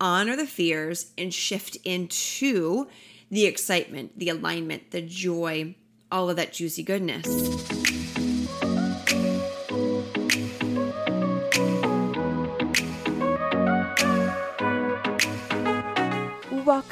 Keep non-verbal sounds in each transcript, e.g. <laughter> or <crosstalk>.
honor the fears, and shift into the excitement, the alignment, the joy, all of that juicy goodness.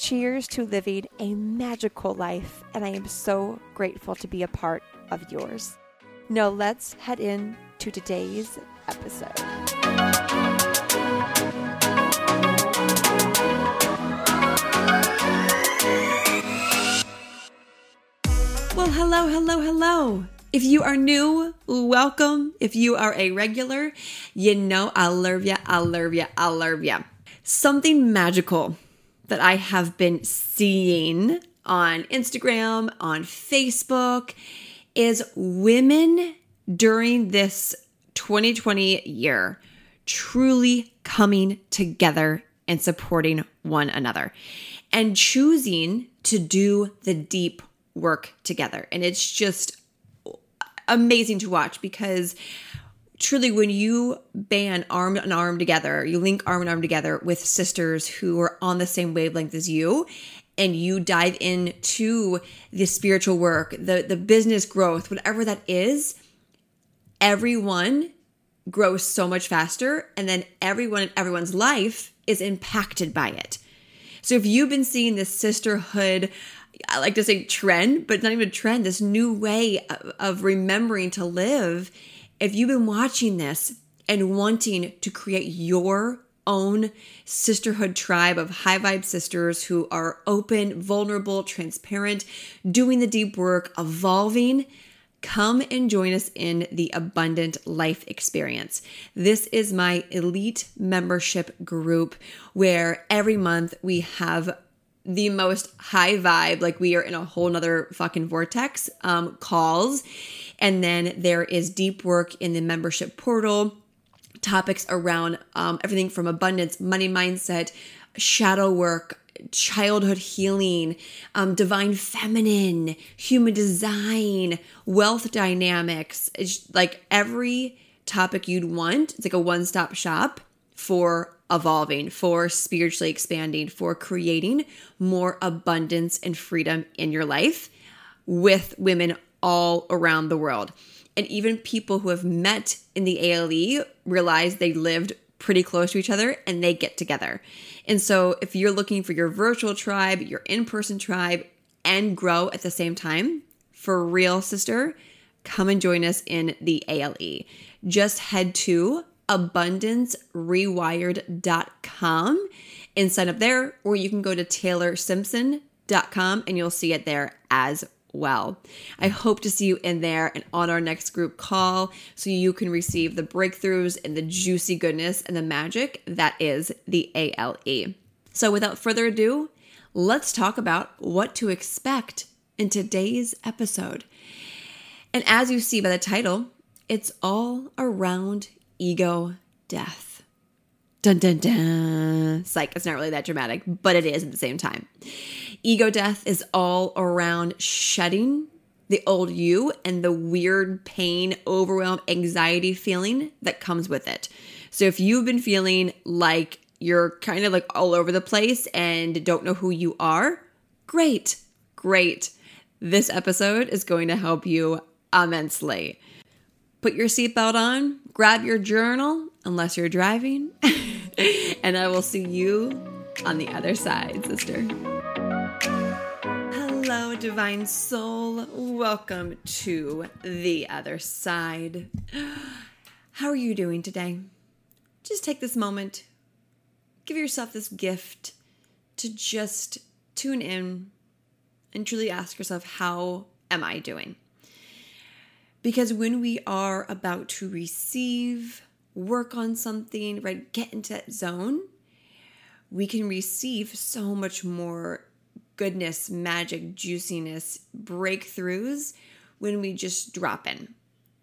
Cheers to living a magical life, and I am so grateful to be a part of yours. Now, let's head in to today's episode. Well, hello, hello, hello. If you are new, welcome. If you are a regular, you know I love ya, I love ya, I love ya. Something magical that I have been seeing on Instagram, on Facebook, is women during this 2020 year truly coming together and supporting one another and choosing to do the deep work together. And it's just amazing to watch because truly when you band arm and arm together, you link arm and arm together with sisters who are on the same wavelength as you and you dive into the spiritual work, the the business growth, whatever that is, everyone grows so much faster and then everyone in everyone's life is impacted by it. So if you've been seeing this sisterhood I like to say trend, but it's not even a trend, this new way of, of remembering to live if you've been watching this and wanting to create your own sisterhood tribe of high vibe sisters who are open, vulnerable, transparent, doing the deep work, evolving, come and join us in the Abundant Life Experience. This is my elite membership group where every month we have the most high vibe, like we are in a whole nother fucking vortex um, calls and then there is deep work in the membership portal, topics around um, everything from abundance, money mindset, shadow work, childhood healing, um, divine feminine, human design, wealth dynamics. It's like every topic you'd want. It's like a one stop shop for evolving, for spiritually expanding, for creating more abundance and freedom in your life with women all around the world. And even people who have met in the ALE realize they lived pretty close to each other and they get together. And so, if you're looking for your virtual tribe, your in person tribe, and grow at the same time, for real, sister, come and join us in the ALE. Just head to abundancerewired.com and sign up there, or you can go to taylorsimpson.com and you'll see it there as well. I hope to see you in there and on our next group call so you can receive the breakthroughs and the juicy goodness and the magic that is the ALE. So, without further ado, let's talk about what to expect in today's episode. And as you see by the title, it's all around ego death. Dun dun dun. Psych, it's not really that dramatic, but it is at the same time. Ego death is all around shedding the old you and the weird pain, overwhelm, anxiety feeling that comes with it. So if you've been feeling like you're kind of like all over the place and don't know who you are, great, great. This episode is going to help you immensely. Put your seatbelt on, grab your journal, unless you're driving, <laughs> and I will see you on the other side, sister. Hello, divine soul. Welcome to the other side. <gasps> How are you doing today? Just take this moment, give yourself this gift to just tune in and truly ask yourself, How am I doing? Because when we are about to receive, work on something, right, get into that zone, we can receive so much more goodness, magic, juiciness, breakthroughs when we just drop in.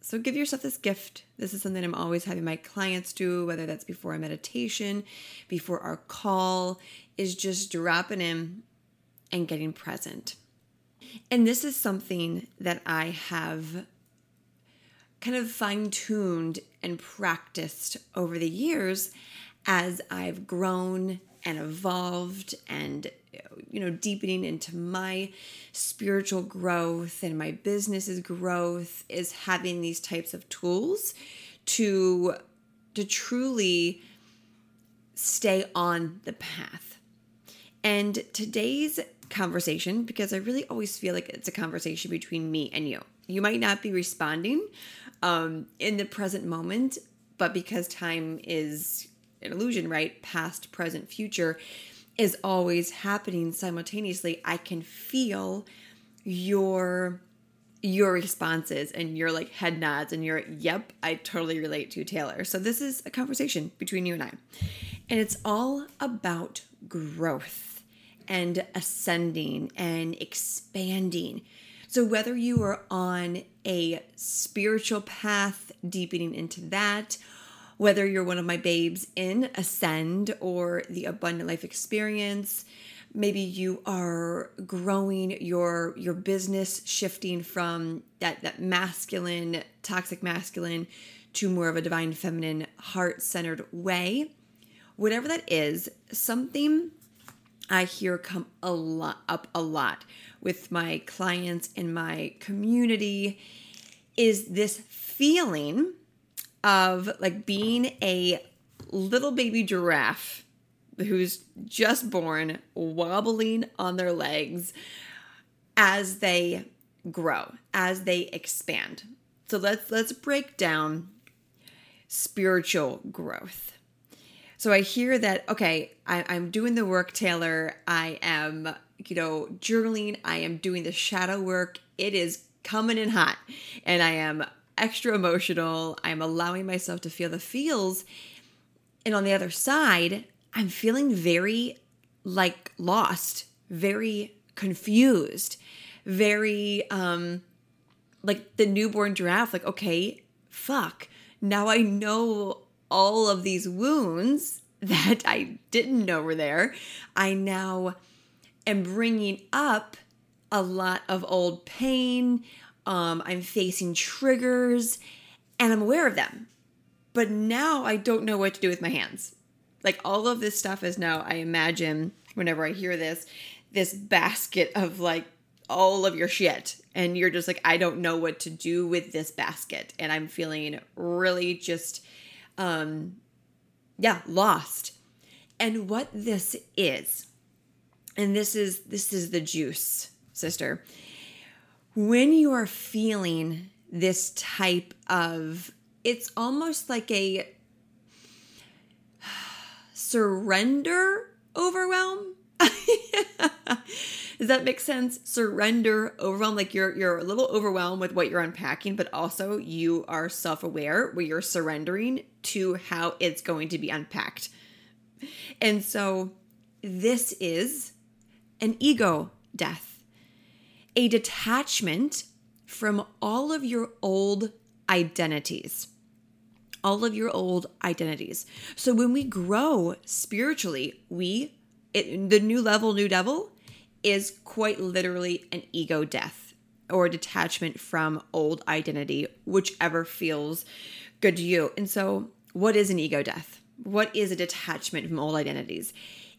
So give yourself this gift. This is something I'm always having my clients do, whether that's before a meditation, before our call, is just dropping in and getting present. And this is something that I have kind of fine tuned and practiced over the years as I've grown and evolved and you know deepening into my spiritual growth and my business's growth is having these types of tools to to truly stay on the path. And today's conversation because I really always feel like it's a conversation between me and you. You might not be responding um, in the present moment, but because time is an illusion, right? Past, present, future is always happening simultaneously. I can feel your your responses and your like head nods and your yep i totally relate to taylor so this is a conversation between you and i and it's all about growth and ascending and expanding so whether you are on a spiritual path deepening into that. Whether you're one of my babes in Ascend or the Abundant Life Experience, maybe you are growing your your business shifting from that that masculine toxic masculine to more of a divine feminine heart-centered way. Whatever that is something i hear come a lot up a lot with my clients in my community is this feeling of like being a little baby giraffe who's just born, wobbling on their legs as they grow, as they expand. So let's let's break down spiritual growth. So I hear that okay, I, I'm doing the work, Taylor. I am, you know, journaling. I am doing the shadow work. It is coming in hot, and I am extra emotional. I'm allowing myself to feel the feels. And on the other side, I'm feeling very like lost, very confused, very um like the newborn giraffe like okay, fuck. Now I know all of these wounds <laughs> that I didn't know were there. I now am bringing up a lot of old pain, um, I'm facing triggers and I'm aware of them. But now I don't know what to do with my hands. Like all of this stuff is now, I imagine, whenever I hear this, this basket of like all of your shit. And you're just like, I don't know what to do with this basket. And I'm feeling really just, um, yeah, lost. And what this is, and this is this is the juice, sister, when you are feeling this type of, it's almost like a <sighs> surrender overwhelm. <laughs> Does that make sense? Surrender, overwhelm, like you're you're a little overwhelmed with what you're unpacking, but also you are self-aware where you're surrendering to how it's going to be unpacked. And so this is an ego death a detachment from all of your old identities. All of your old identities. So when we grow spiritually, we, it, the new level, new devil, is quite literally an ego death or detachment from old identity, whichever feels good to you. And so, what is an ego death? What is a detachment from old identities?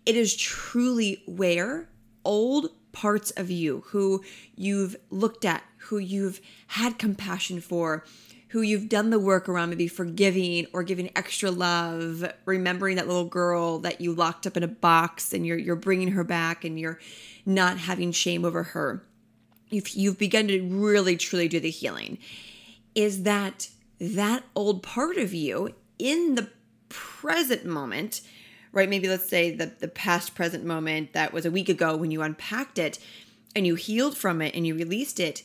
It is truly where old parts of you who you've looked at, who you've had compassion for, who you've done the work around, maybe forgiving or giving extra love, remembering that little girl that you locked up in a box and you're you're bringing her back and you're not having shame over her. You've you've begun to really truly do the healing. Is that that old part of you in the present moment, right? Maybe let's say the, the past present moment that was a week ago when you unpacked it and you healed from it and you released it.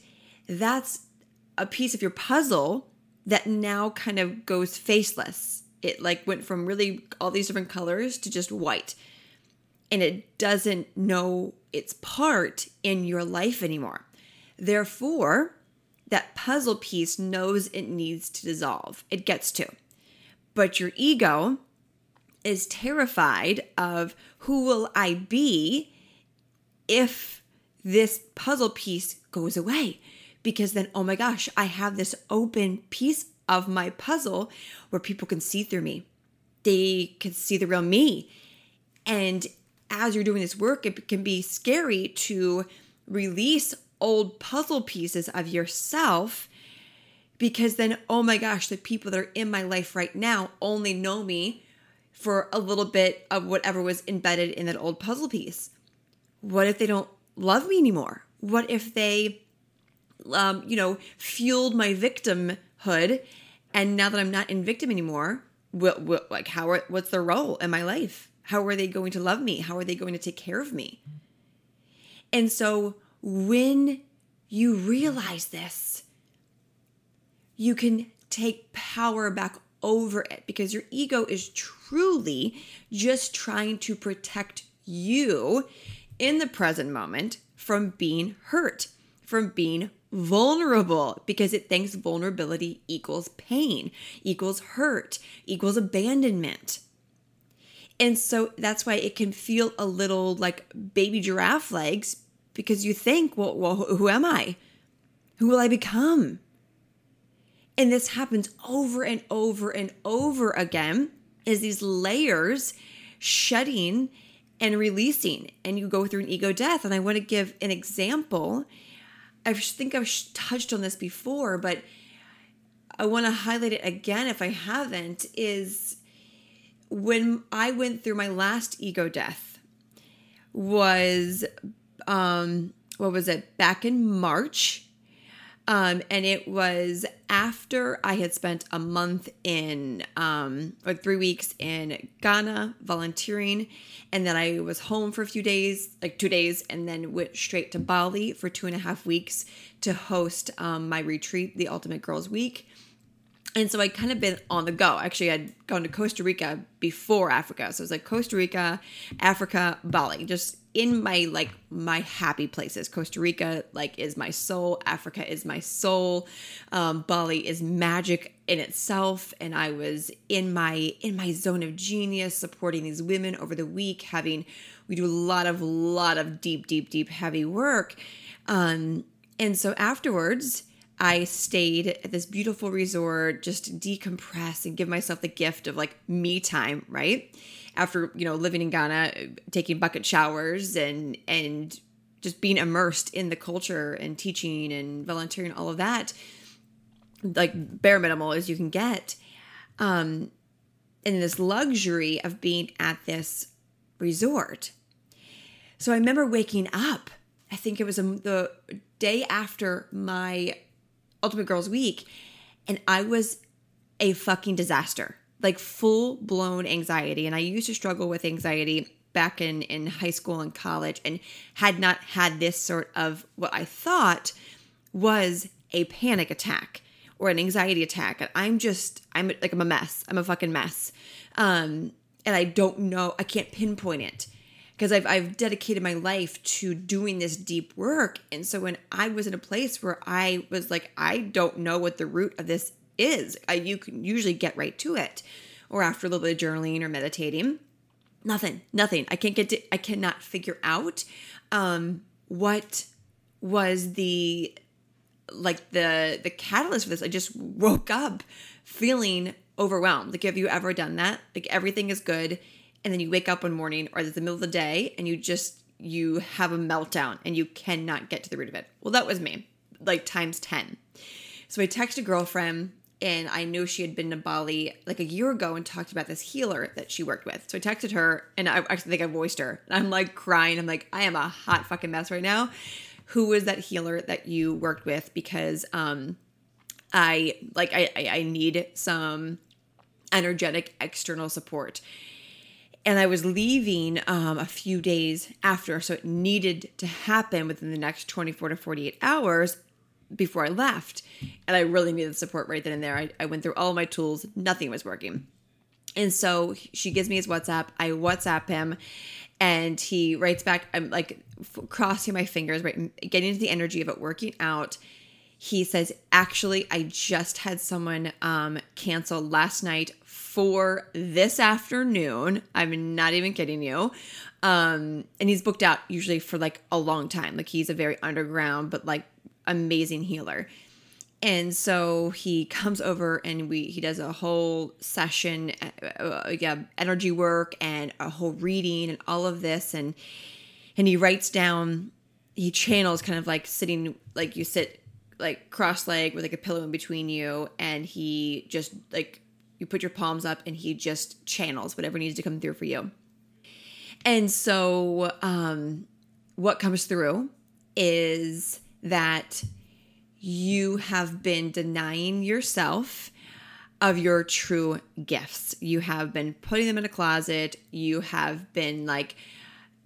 That's a piece of your puzzle that now kind of goes faceless. It like went from really all these different colors to just white. And it doesn't know its part in your life anymore. Therefore, that puzzle piece knows it needs to dissolve. It gets to. But your ego is terrified of who will I be if this puzzle piece goes away? Because then, oh my gosh, I have this open piece of my puzzle where people can see through me. They can see the real me. And as you're doing this work, it can be scary to release old puzzle pieces of yourself because then, oh my gosh, the people that are in my life right now only know me for a little bit of whatever was embedded in that old puzzle piece. What if they don't love me anymore? What if they, um, you know, fueled my victimhood, and now that I'm not in victim anymore, what, what, like how are, what's their role in my life? How are they going to love me? How are they going to take care of me? And so when you realize this, you can take power back over it because your ego is truly just trying to protect you in the present moment from being hurt, from being vulnerable, because it thinks vulnerability equals pain, equals hurt, equals abandonment. And so that's why it can feel a little like baby giraffe legs because you think, well, well who am I? Who will I become? And this happens over and over and over again is these layers shedding and releasing and you go through an ego death and i want to give an example i think i've touched on this before but i want to highlight it again if i haven't is when i went through my last ego death was um what was it? Back in march um, and it was after I had spent a month in, um, or three weeks in Ghana volunteering. And then I was home for a few days, like two days, and then went straight to Bali for two and a half weeks to host um, my retreat, the Ultimate Girls Week. And so I kind of been on the go. Actually, I'd gone to Costa Rica before Africa. So it was like Costa Rica, Africa, Bali, just in my like my happy places. Costa Rica like is my soul, Africa is my soul. Um, Bali is magic in itself and I was in my in my zone of genius supporting these women over the week having we do a lot of lot of deep deep deep heavy work. Um and so afterwards I stayed at this beautiful resort, just decompress and give myself the gift of like me time, right? After, you know, living in Ghana, taking bucket showers and and just being immersed in the culture and teaching and volunteering all of that like bare minimal as you can get um in this luxury of being at this resort so i remember waking up i think it was the day after my Ultimate Girls Week, and I was a fucking disaster. Like full blown anxiety. And I used to struggle with anxiety back in, in high school and college and had not had this sort of what I thought was a panic attack or an anxiety attack. And I'm just, I'm like, I'm a mess. I'm a fucking mess. Um, and I don't know, I can't pinpoint it because I've, I've dedicated my life to doing this deep work. And so when I was in a place where I was like, I don't know what the root of this is, I, you can usually get right to it. Or after a little bit of journaling or meditating, nothing, nothing. I can't get to, I cannot figure out um, what was the like the the catalyst for this. I just woke up feeling overwhelmed. Like, have you ever done that? Like everything is good and then you wake up one morning or it's the middle of the day and you just you have a meltdown and you cannot get to the root of it. Well, that was me, like times 10. So I text a girlfriend and I knew she had been to Bali like a year ago and talked about this healer that she worked with. So I texted her and I actually think I voiced her. I'm like crying. I'm like, I am a hot fucking mess right now. Who was that healer that you worked with? Because um I like I I I need some energetic external support. And I was leaving um, a few days after, so it needed to happen within the next 24 to 48 hours before I left. And I really needed support right then and there. I, I went through all my tools, nothing was working. And so she gives me his WhatsApp. I WhatsApp him and he writes back. I'm like f- crossing my fingers, right? Getting into the energy of it working out. He says, Actually, I just had someone um, cancel last night for this afternoon. I'm not even kidding you. Um, and he's booked out usually for like a long time. Like he's a very underground, but like amazing healer and so he comes over and we he does a whole session uh, uh, yeah energy work and a whole reading and all of this and and he writes down he channels kind of like sitting like you sit like cross leg with like a pillow in between you and he just like you put your palms up and he just channels whatever needs to come through for you and so um what comes through is that you have been denying yourself of your true gifts. You have been putting them in a closet. You have been like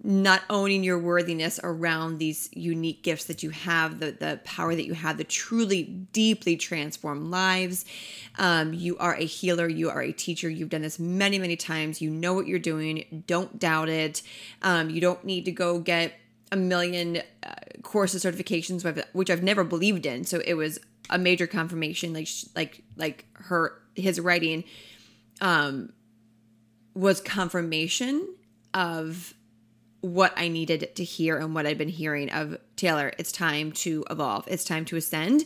not owning your worthiness around these unique gifts that you have, the, the power that you have, the truly deeply transform lives. Um, you are a healer, you are a teacher. You've done this many, many times. You know what you're doing. Don't doubt it. Um, you don't need to go get a million uh, courses certifications which I've never believed in so it was a major confirmation like like like her his writing um was confirmation of what I needed to hear and what I'd been hearing of Taylor. It's time to evolve. It's time to ascend.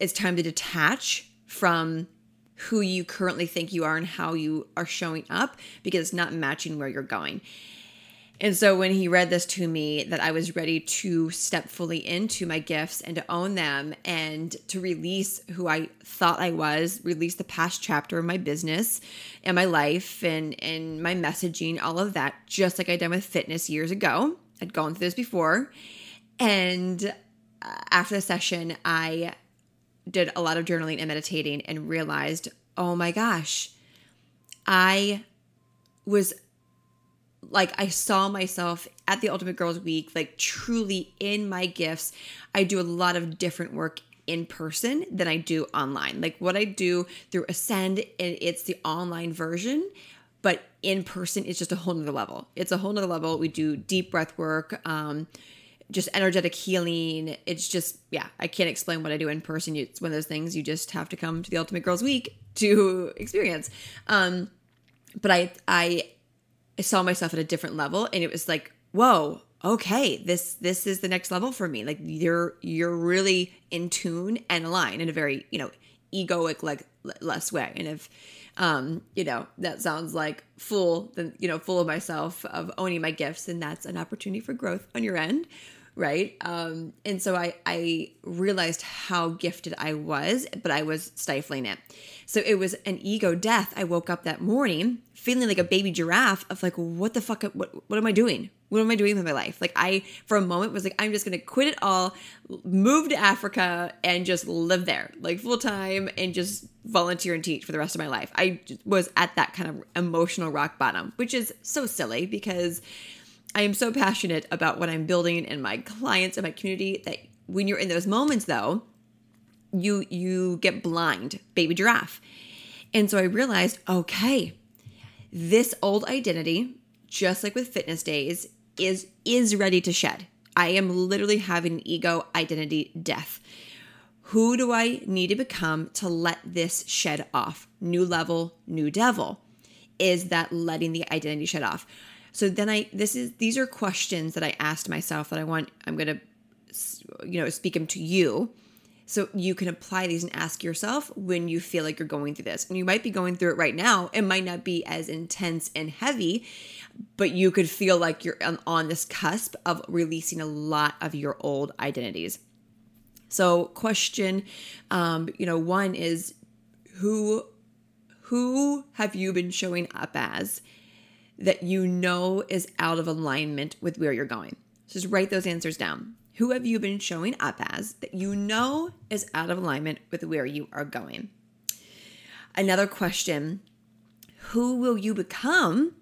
It's time to detach from who you currently think you are and how you are showing up because it's not matching where you're going and so when he read this to me, that I was ready to step fully into my gifts and to own them and to release who I thought I was, release the past chapter of my business and my life and and my messaging, all of that, just like I done with fitness years ago. I'd gone through this before. And uh, after the session, I did a lot of journaling and meditating and realized, oh my gosh, I was like I saw myself at the Ultimate Girls Week, like truly in my gifts. I do a lot of different work in person than I do online. Like what I do through Ascend, and it's the online version, but in person, it's just a whole nother level. It's a whole nother level. We do deep breath work, um, just energetic healing. It's just, yeah, I can't explain what I do in person. It's one of those things you just have to come to the Ultimate Girls Week to <laughs> experience. Um, but I, I I saw myself at a different level and it was like, whoa, okay, this this is the next level for me. Like you're you're really in tune and aligned in a very, you know, egoic like less way. And if um, you know, that sounds like full, then you know, full of myself of owning my gifts, and that's an opportunity for growth on your end, right? Um, and so I I realized how gifted I was, but I was stifling it. So it was an ego death. I woke up that morning feeling like a baby giraffe of like, what the fuck? What, what am I doing? What am I doing with my life? Like I, for a moment was like, I'm just going to quit it all, move to Africa and just live there like full time and just volunteer and teach for the rest of my life. I was at that kind of emotional rock bottom, which is so silly because I am so passionate about what I'm building and my clients and my community that when you're in those moments though, you you get blind, baby giraffe. And so I realized, okay, this old identity, just like with fitness days, is is ready to shed. I am literally having ego identity death. Who do I need to become to let this shed off? New level, new devil. Is that letting the identity shed off? So then I this is these are questions that I asked myself that I want I'm going to you know speak them to you so you can apply these and ask yourself when you feel like you're going through this. And you might be going through it right now. It might not be as intense and heavy, but you could feel like you're on this cusp of releasing a lot of your old identities. So, question, um, you know, one is who who have you been showing up as that you know is out of alignment with where you're going? Just write those answers down. Who have you been showing up as that you know is out of alignment with where you are going? Another question Who will you become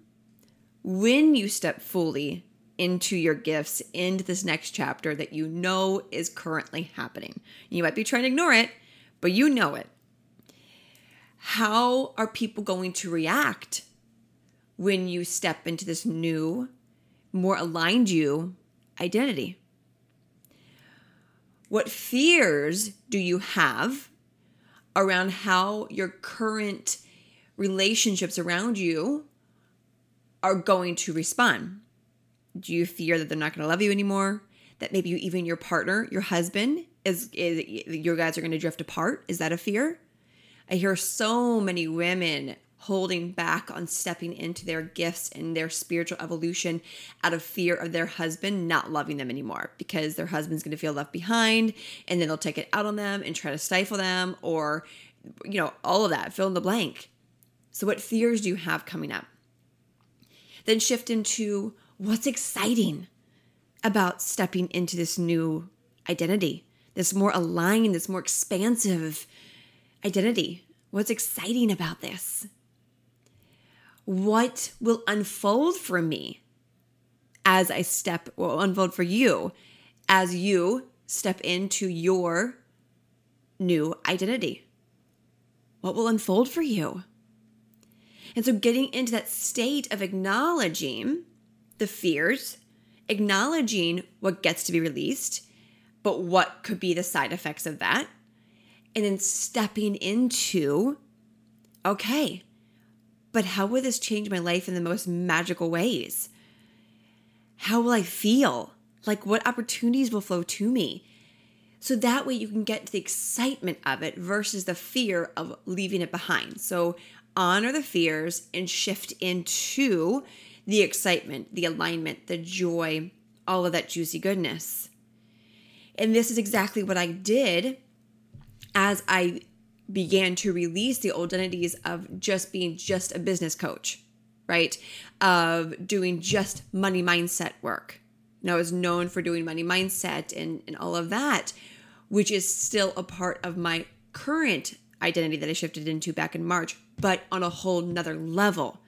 when you step fully into your gifts, into this next chapter that you know is currently happening? You might be trying to ignore it, but you know it. How are people going to react when you step into this new, more aligned you identity? What fears do you have around how your current relationships around you are going to respond? Do you fear that they're not going to love you anymore? That maybe you, even your partner, your husband, is, is your guys are going to drift apart? Is that a fear? I hear so many women holding back on stepping into their gifts and their spiritual evolution out of fear of their husband not loving them anymore because their husband's going to feel left behind and then they'll take it out on them and try to stifle them or you know all of that fill in the blank. So what fears do you have coming up? Then shift into what's exciting about stepping into this new identity this more aligned this more expansive identity. What's exciting about this what will unfold for me as I step, will unfold for you as you step into your new identity? What will unfold for you? And so, getting into that state of acknowledging the fears, acknowledging what gets to be released, but what could be the side effects of that, and then stepping into okay, but how will this change my life in the most magical ways? How will I feel? Like, what opportunities will flow to me? So that way you can get to the excitement of it versus the fear of leaving it behind. So, honor the fears and shift into the excitement, the alignment, the joy, all of that juicy goodness. And this is exactly what I did as I began to release the old identities of just being just a business coach, right? Of doing just money mindset work. And I was known for doing money mindset and, and all of that, which is still a part of my current identity that I shifted into back in March, but on a whole nother level.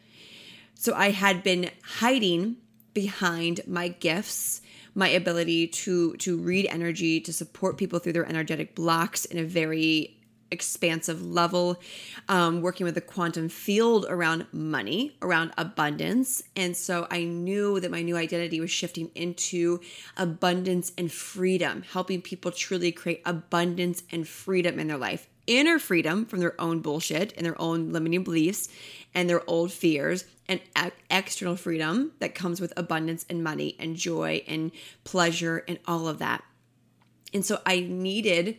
So I had been hiding behind my gifts, my ability to to read energy, to support people through their energetic blocks in a very expansive level, um, working with the quantum field around money, around abundance. And so I knew that my new identity was shifting into abundance and freedom, helping people truly create abundance and freedom in their life. Inner freedom from their own bullshit and their own limiting beliefs and their old fears, and external freedom that comes with abundance and money and joy and pleasure and all of that. And so I needed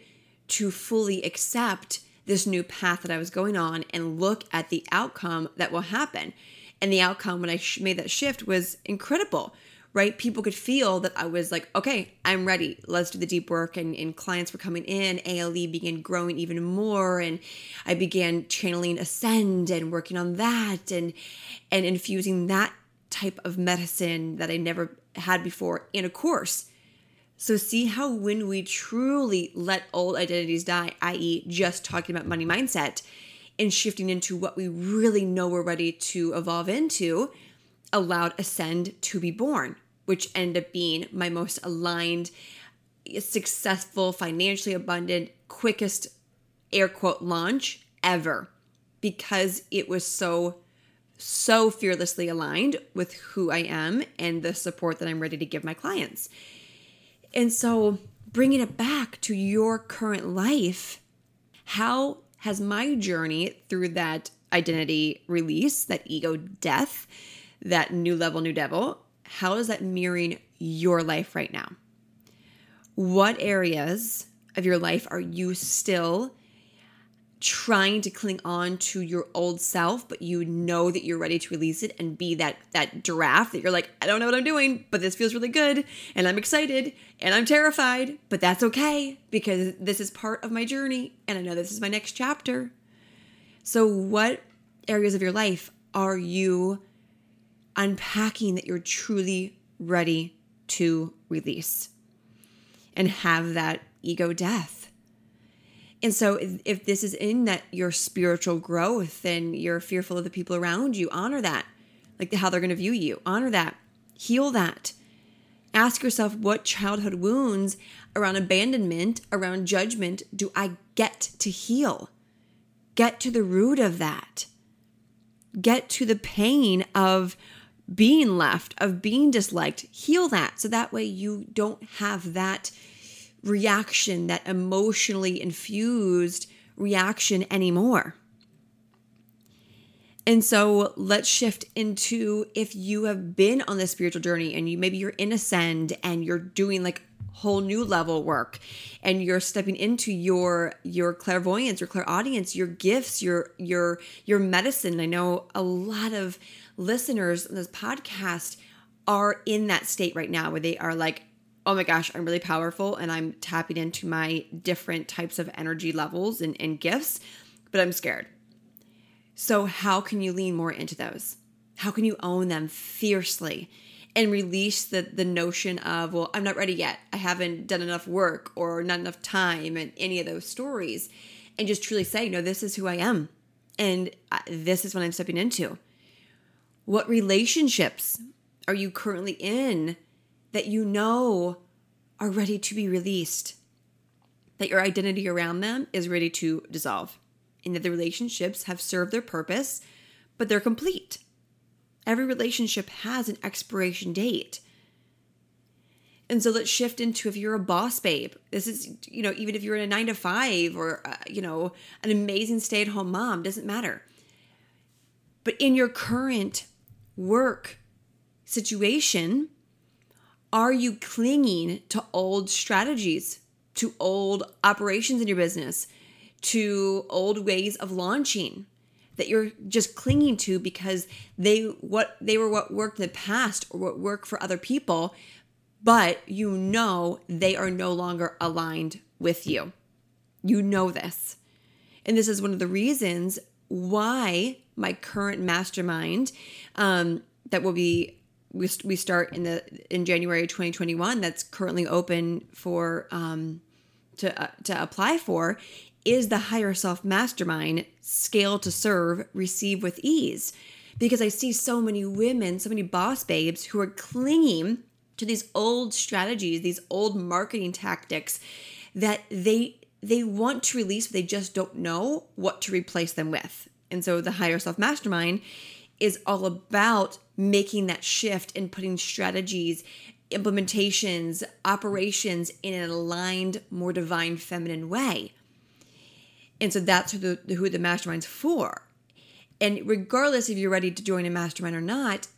to fully accept this new path that I was going on and look at the outcome that will happen. And the outcome when I sh- made that shift was incredible, right? People could feel that I was like, okay, I'm ready. Let's do the deep work. And, and clients were coming in. ALE began growing even more. And I began channeling Ascend and working on that and, and infusing that type of medicine that I never had before in a course so, see how when we truly let old identities die, i.e., just talking about money mindset and shifting into what we really know we're ready to evolve into, allowed Ascend to be born, which ended up being my most aligned, successful, financially abundant, quickest air quote launch ever because it was so so fearlessly aligned with who I am and the support that I'm ready to give my clients. And so, bringing it back to your current life, how has my journey through that identity release, that ego death, that new level, new devil, how is that mirroring your life right now? What areas of your life are you still trying to cling on to your old self but you know that you're ready to release it and be that that giraffe that you're like I don't know what I'm doing but this feels really good and I'm excited and I'm terrified but that's okay because this is part of my journey and I know this is my next chapter so what areas of your life are you unpacking that you're truly ready to release and have that ego death. And so, if, this is in that your spiritual growth and you're fearful of the people around you, honor that, like how they're going to view you. Honor that, heal that. Ask yourself what childhood wounds around abandonment, around judgment, do I get to heal? Get to the root of that. Get to the pain of being left, of being disliked. Heal that so that way you don't have that reaction, that emotionally infused reaction anymore. And so let's shift into if you have been on this spiritual journey and you maybe you're in ascend and you're doing like whole new level work and you're stepping into your your clairvoyance your clairaudience your gifts your your your medicine i know a lot of listeners in this podcast are in that state right now where they are like oh my gosh i'm really powerful and i'm tapping into my different types of energy levels and, and gifts but i'm scared. So how can you lean more into those? How can you own them fiercely and release the the notion of well i'm not ready yet. I haven't done enough work or not enough time and any of those stories and just truly say no this is who i am and this is what i'm stepping into. What relationships are you currently in that you know are ready to be released that your identity around them is ready to dissolve and that the relationships have served their purpose but they're complete Every relationship has an expiration date. And so let's shift into if you're a boss babe. This is, you know, even if you're in a nine to five or, uh, you know, an amazing stay at home mom, doesn't matter. But in your current work situation, are you clinging to old strategies, to old operations in your business, to old ways of launching? that you're just clinging to because they what they were what worked in the past or what worked for other people but you know they are no longer aligned with you you know this and this is one of the reasons why my current mastermind um, that will be we, we start in the in January 2021 that's currently open for um, to uh, to apply for is the higher self mastermind scale to serve, receive with ease. Because I see so many women, so many boss babes who are clinging to these old strategies, these old marketing tactics that they they want to release, but they just don't know what to replace them with. And so the higher self mastermind is all about making that shift and putting strategies, implementations, operations in an aligned, more divine feminine way. And so that's who the, who the mastermind's for. And regardless if you're ready to join a mastermind or not,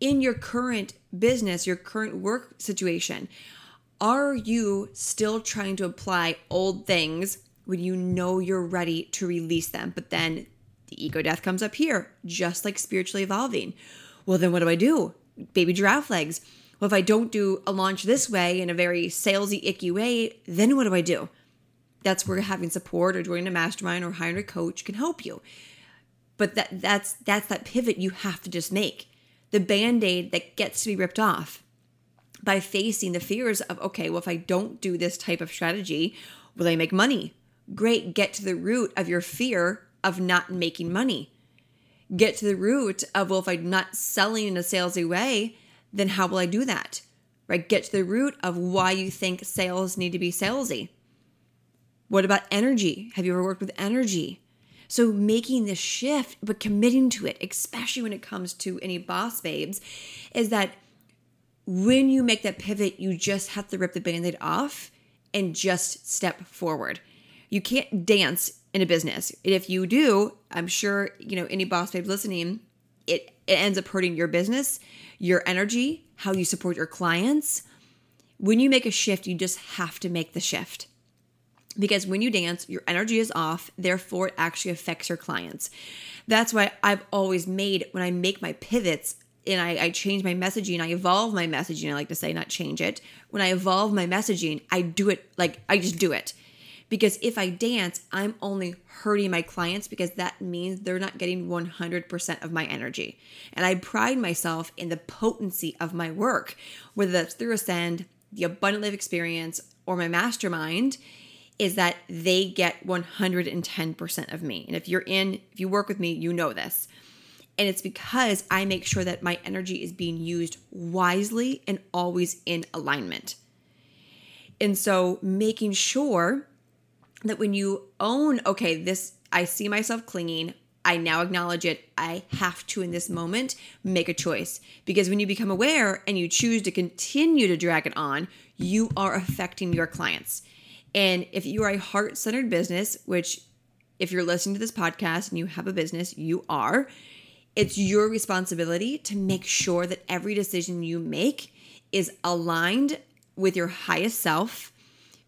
in your current business, your current work situation, are you still trying to apply old things when you know you're ready to release them? But then the ego death comes up here, just like spiritually evolving. Well, then what do I do? Baby giraffe legs. Well, if I don't do a launch this way in a very salesy, icky way, then what do I do? that's where having support or joining a mastermind or hiring a coach can help you. But that that's that's that pivot you have to just make. The band-aid that gets to be ripped off by facing the fears of, okay, well, if I don't do this type of strategy, will I make money? Great, get to the root of your fear of not making money. Get to the root of, well, if I'm not selling in a salesy way, then how will I do that? Right? Get to the root of why you think sales need to be salesy what about energy? Have you ever worked with energy? So, making this shift, but committing to it, especially when it comes to any boss babes, is that when you make that pivot, you just have to rip the band aid off and just step forward. You can't dance in a business. And if you do, I'm sure, you know, any boss babe listening, it, it ends up hurting your business, your energy, how you support your clients. When you make a shift, you just have to make the shift because when you dance, your energy is off, therefore, it actually affects your clients. That's why I've always made when I make my pivots and I, I, change my messaging, I evolve my messaging. I like to say, not change it. When I evolve my messaging, I do it like I just do it. Because if I dance, I'm only hurting my clients because that means they're not getting 100% of my energy. And I pride myself in the potency of my work, whether that's through Ascend, the Abundant Life experience, or my mastermind is that they get 110% of me. And if you're in, if you work with me, you know this. And it's because I make sure that my energy is being used wisely and always in alignment. And so making sure that when you own, okay, this, I see myself clinging, I now acknowledge it. I have to, in this moment, make a choice. Because when you become aware and you choose to continue to drag it on, you are affecting your clients. And if you are a heart centered business, which if you're listening to this podcast and you have a business, you are, it's your responsibility to make sure that every decision you make is aligned with your highest self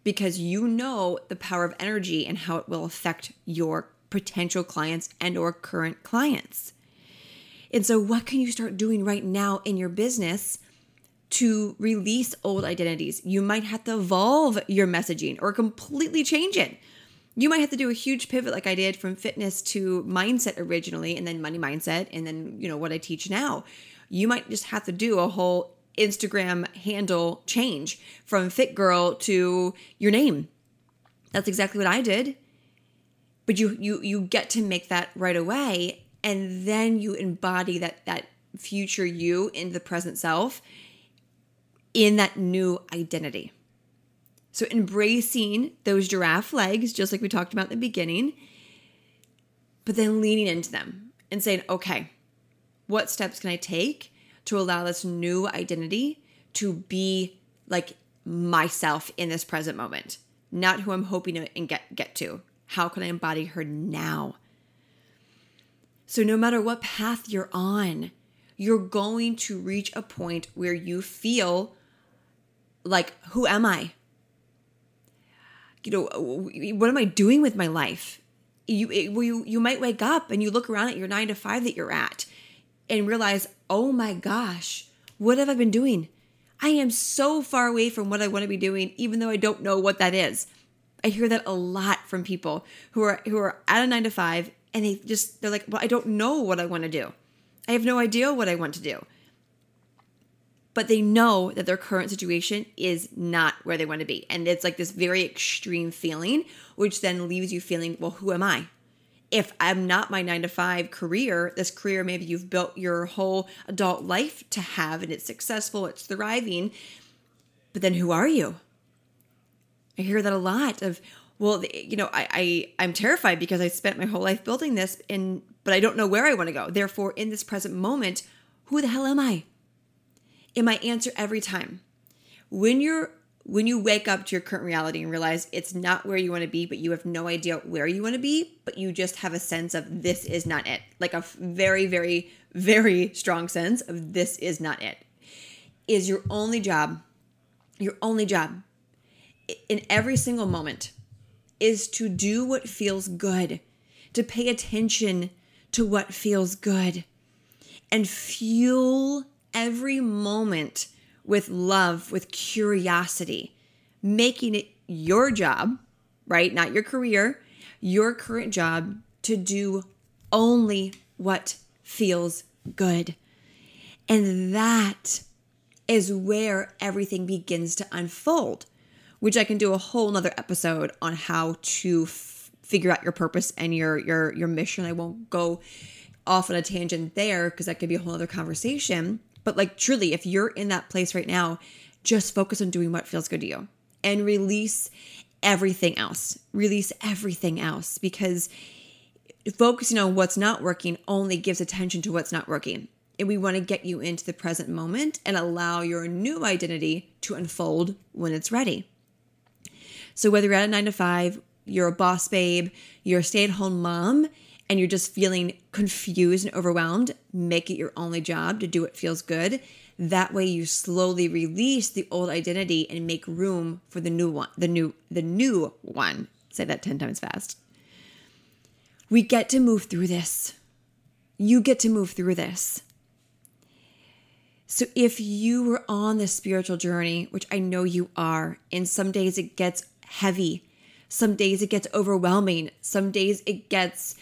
because you know the power of energy and how it will affect your potential clients and or current clients. And so what can you start doing right now in your business to release old identities? You might have to evolve your messaging or completely change it. You might have to do a huge pivot like I did from fitness to mindset originally and then money mindset and then, you know, what I teach now. You might just have to do a whole Instagram handle change from fit girl to your name. That's exactly what I did but you you you get to make that right away and then you embody that that future you in the present self in that new identity so embracing those giraffe legs just like we talked about in the beginning but then leaning into them and saying okay what steps can i take to allow this new identity to be like myself in this present moment not who i'm hoping to get get to how can I embody her now? So, no matter what path you're on, you're going to reach a point where you feel like, who am I? You know, what am I doing with my life? You, you, you might wake up and you look around at your nine to five that you're at and realize, oh my gosh, what have I been doing? I am so far away from what I want to be doing, even though I don't know what that is. I hear that a lot from people who are who are at a 9 to 5 and they just they're like, "Well, I don't know what I want to do. I have no idea what I want to do." But they know that their current situation is not where they want to be. And it's like this very extreme feeling, which then leaves you feeling, well, who am I? If I'm not my nine to five career, this career maybe you've built your whole adult life to have and it's successful, it's thriving, but then who are you? I hear that a lot of, well, you know, I, I I'm terrified because I spent my whole life building this and but I don't know where I want to go. Therefore, in this present moment, who the hell am I? And my answer every time. When you're when you wake up to your current reality and realize it's not where you want to be, but you have no idea where you want to be, but you just have a sense of this is not it. Like a very, very, very strong sense of this is not it. Is your only job, your only job in every single moment is to do what feels good, to pay attention to what feels good, and fuel every moment with love, with curiosity, making it your job, right? Not your career, your current job to do only what feels good. And that is where everything begins to unfold which I can do a whole nother episode on how to f- figure out your purpose and your your your mission. I won't go off on a tangent there because that could be a whole other conversation. But like truly, if you're in that place right now, just focus on doing what feels good to you and release everything else. Release everything else because focusing on what's not working only gives attention to what's not working. And we want to get you into the present moment and allow your new identity to unfold when it's ready. So whether you're at a nine to five, you're a boss babe, you're a stay at home mom, and you're just feeling confused and overwhelmed, make it your only job to do what feels good. That way you slowly release the old identity and make room for the new one, the new, the new one. Say that 10 times fast. We get to move through this. You get to move through this. So if you were on this spiritual journey, which I know you are, and some days it gets heavy. Some days it gets overwhelming. Some days it gets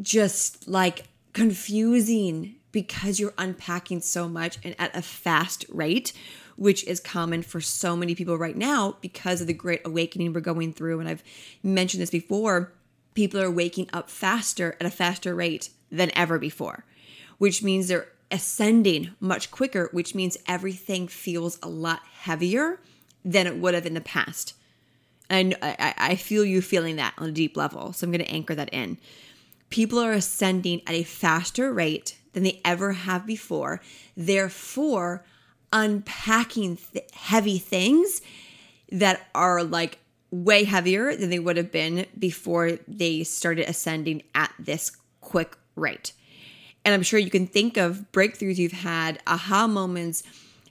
just like confusing because you're unpacking so much and at a fast rate, which is common for so many people right now because of the great awakening we're going through. And I've mentioned this before people are waking up faster at a faster rate than ever before, which means they're ascending much quicker, which means everything feels a lot heavier than it would have in the past. And I, I feel you feeling that on a deep level. So I'm going to anchor that in. People are ascending at a faster rate than they ever have before. Therefore, unpacking th- heavy things that are like way heavier than they would have been before they started ascending at this quick rate. And I'm sure you can think of breakthroughs you've had, aha moments,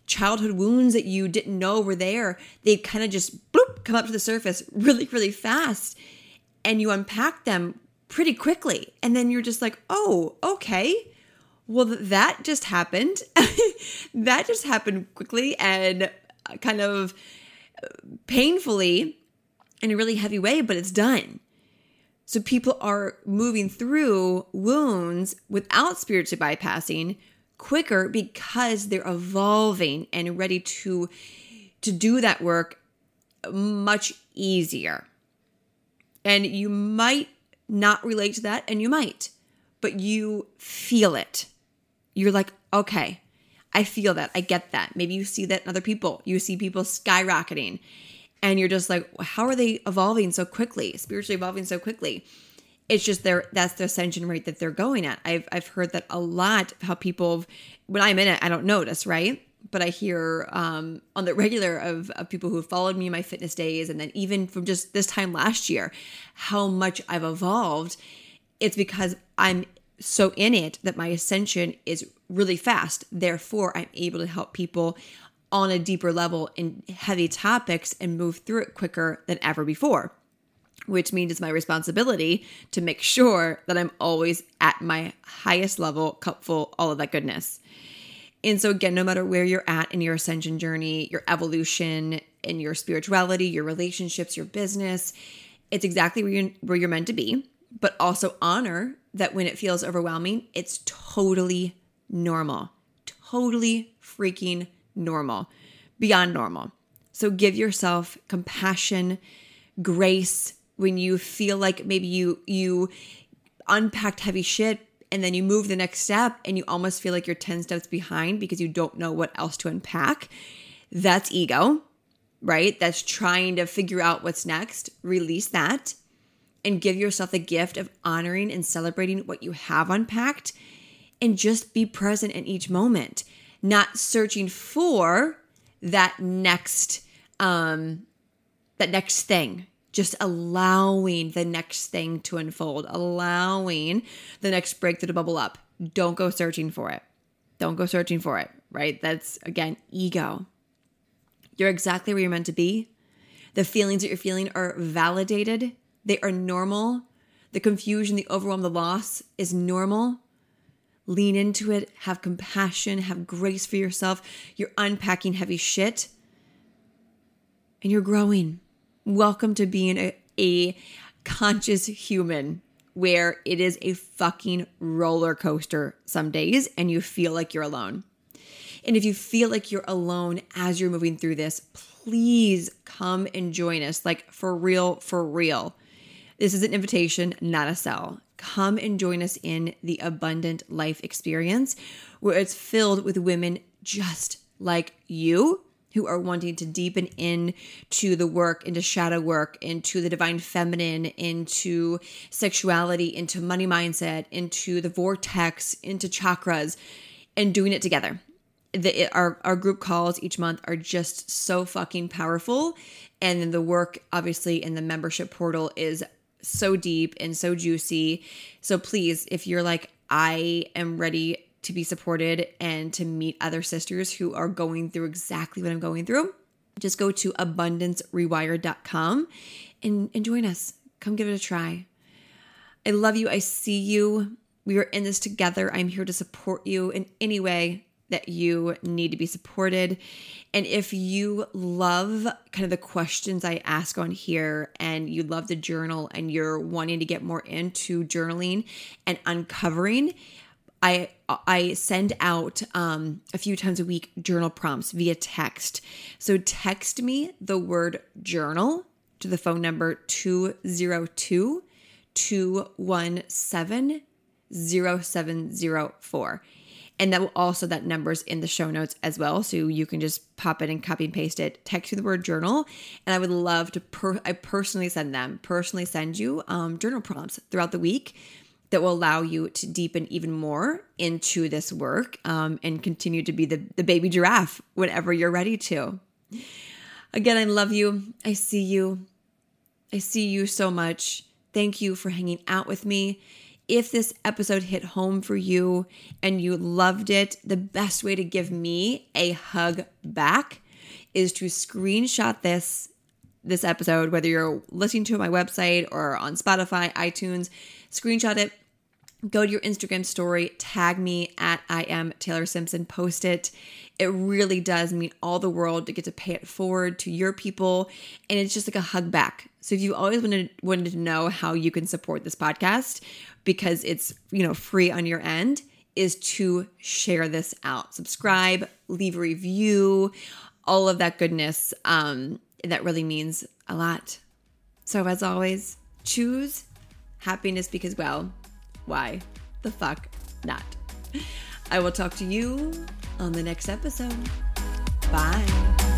childhood wounds that you didn't know were there. They kind of just bloop, come up to the surface really, really fast. And you unpack them pretty quickly. And then you're just like, oh, okay. Well, that just happened. <laughs> that just happened quickly and uh, kind of uh, painfully in a really heavy way, but it's done. So people are moving through wounds without spiritually bypassing quicker because they're evolving and ready to to do that work much easier. And you might not relate to that and you might, but you feel it. You're like, "Okay, I feel that. I get that." Maybe you see that in other people. You see people skyrocketing and you're just like how are they evolving so quickly spiritually evolving so quickly it's just their that's the ascension rate that they're going at i've i've heard that a lot how people when i'm in it i don't notice right but i hear um, on the regular of, of people who have followed me in my fitness days and then even from just this time last year how much i've evolved it's because i'm so in it that my ascension is really fast therefore i'm able to help people on a deeper level in heavy topics and move through it quicker than ever before, which means it's my responsibility to make sure that I'm always at my highest level, cupful, all of that goodness. And so, again, no matter where you're at in your ascension journey, your evolution, in your spirituality, your relationships, your business, it's exactly where you're, where you're meant to be. But also honor that when it feels overwhelming, it's totally normal. Totally freaking normal, beyond normal. So give yourself compassion, grace when you feel like maybe you you unpacked heavy shit and then you move the next step and you almost feel like you're 10 steps behind because you don't know what else to unpack. That's ego, right? That's trying to figure out what's next. Release that and give yourself the gift of honoring and celebrating what you have unpacked and just be present in each moment not searching for that next um that next thing just allowing the next thing to unfold allowing the next breakthrough to bubble up. Don't go searching for it. Don't go searching for it right? That's again ego. You're exactly where you're meant to be. The feelings that you're feeling are validated. They are normal. The confusion the overwhelm the loss is normal. Lean into it, have compassion, have grace for yourself. You're unpacking heavy shit. And you're growing. Welcome to being a, a conscious human where it is a fucking roller coaster some days and you feel like you're alone. And if you feel like you're alone as you're moving through this, please come and join us. Like for real, for real. This is an invitation, not a sell come and join us in the abundant life experience where it's filled with women just like you who are wanting to deepen into the work, into shadow work, into the divine feminine, into sexuality, into money mindset, into the vortex, into chakras, and doing it together. The, it, our, our group calls each month are just so fucking powerful. And then the work, obviously, in the membership portal is so deep and so juicy. So please, if you're like, I am ready to be supported and to meet other sisters who are going through exactly what I'm going through, just go to abundancerewired.com and, and join us. Come give it a try. I love you. I see you. We are in this together. I'm here to support you in any way that you need to be supported. And if you love kind of the questions I ask on here and you love the journal and you're wanting to get more into journaling and uncovering, I I send out um, a few times a week journal prompts via text. So text me the word journal to the phone number 202 217 0704. And that will also, that number's in the show notes as well. So you can just pop it and copy and paste it. Text you the word journal. And I would love to, per- I personally send them, personally send you um, journal prompts throughout the week that will allow you to deepen even more into this work um, and continue to be the, the baby giraffe whenever you're ready to. Again, I love you. I see you. I see you so much. Thank you for hanging out with me. If this episode hit home for you and you loved it, the best way to give me a hug back is to screenshot this this episode whether you're listening to my website or on Spotify, iTunes, screenshot it, go to your Instagram story, tag me at I am Taylor Simpson, post it. It really does mean all the world to get to pay it forward to your people. And it's just like a hug back. So if you always wanted wanted to know how you can support this podcast because it's, you know, free on your end, is to share this out. Subscribe, leave a review, all of that goodness. Um, that really means a lot. So as always, choose happiness because well, why the fuck not? I will talk to you on the next episode. Bye.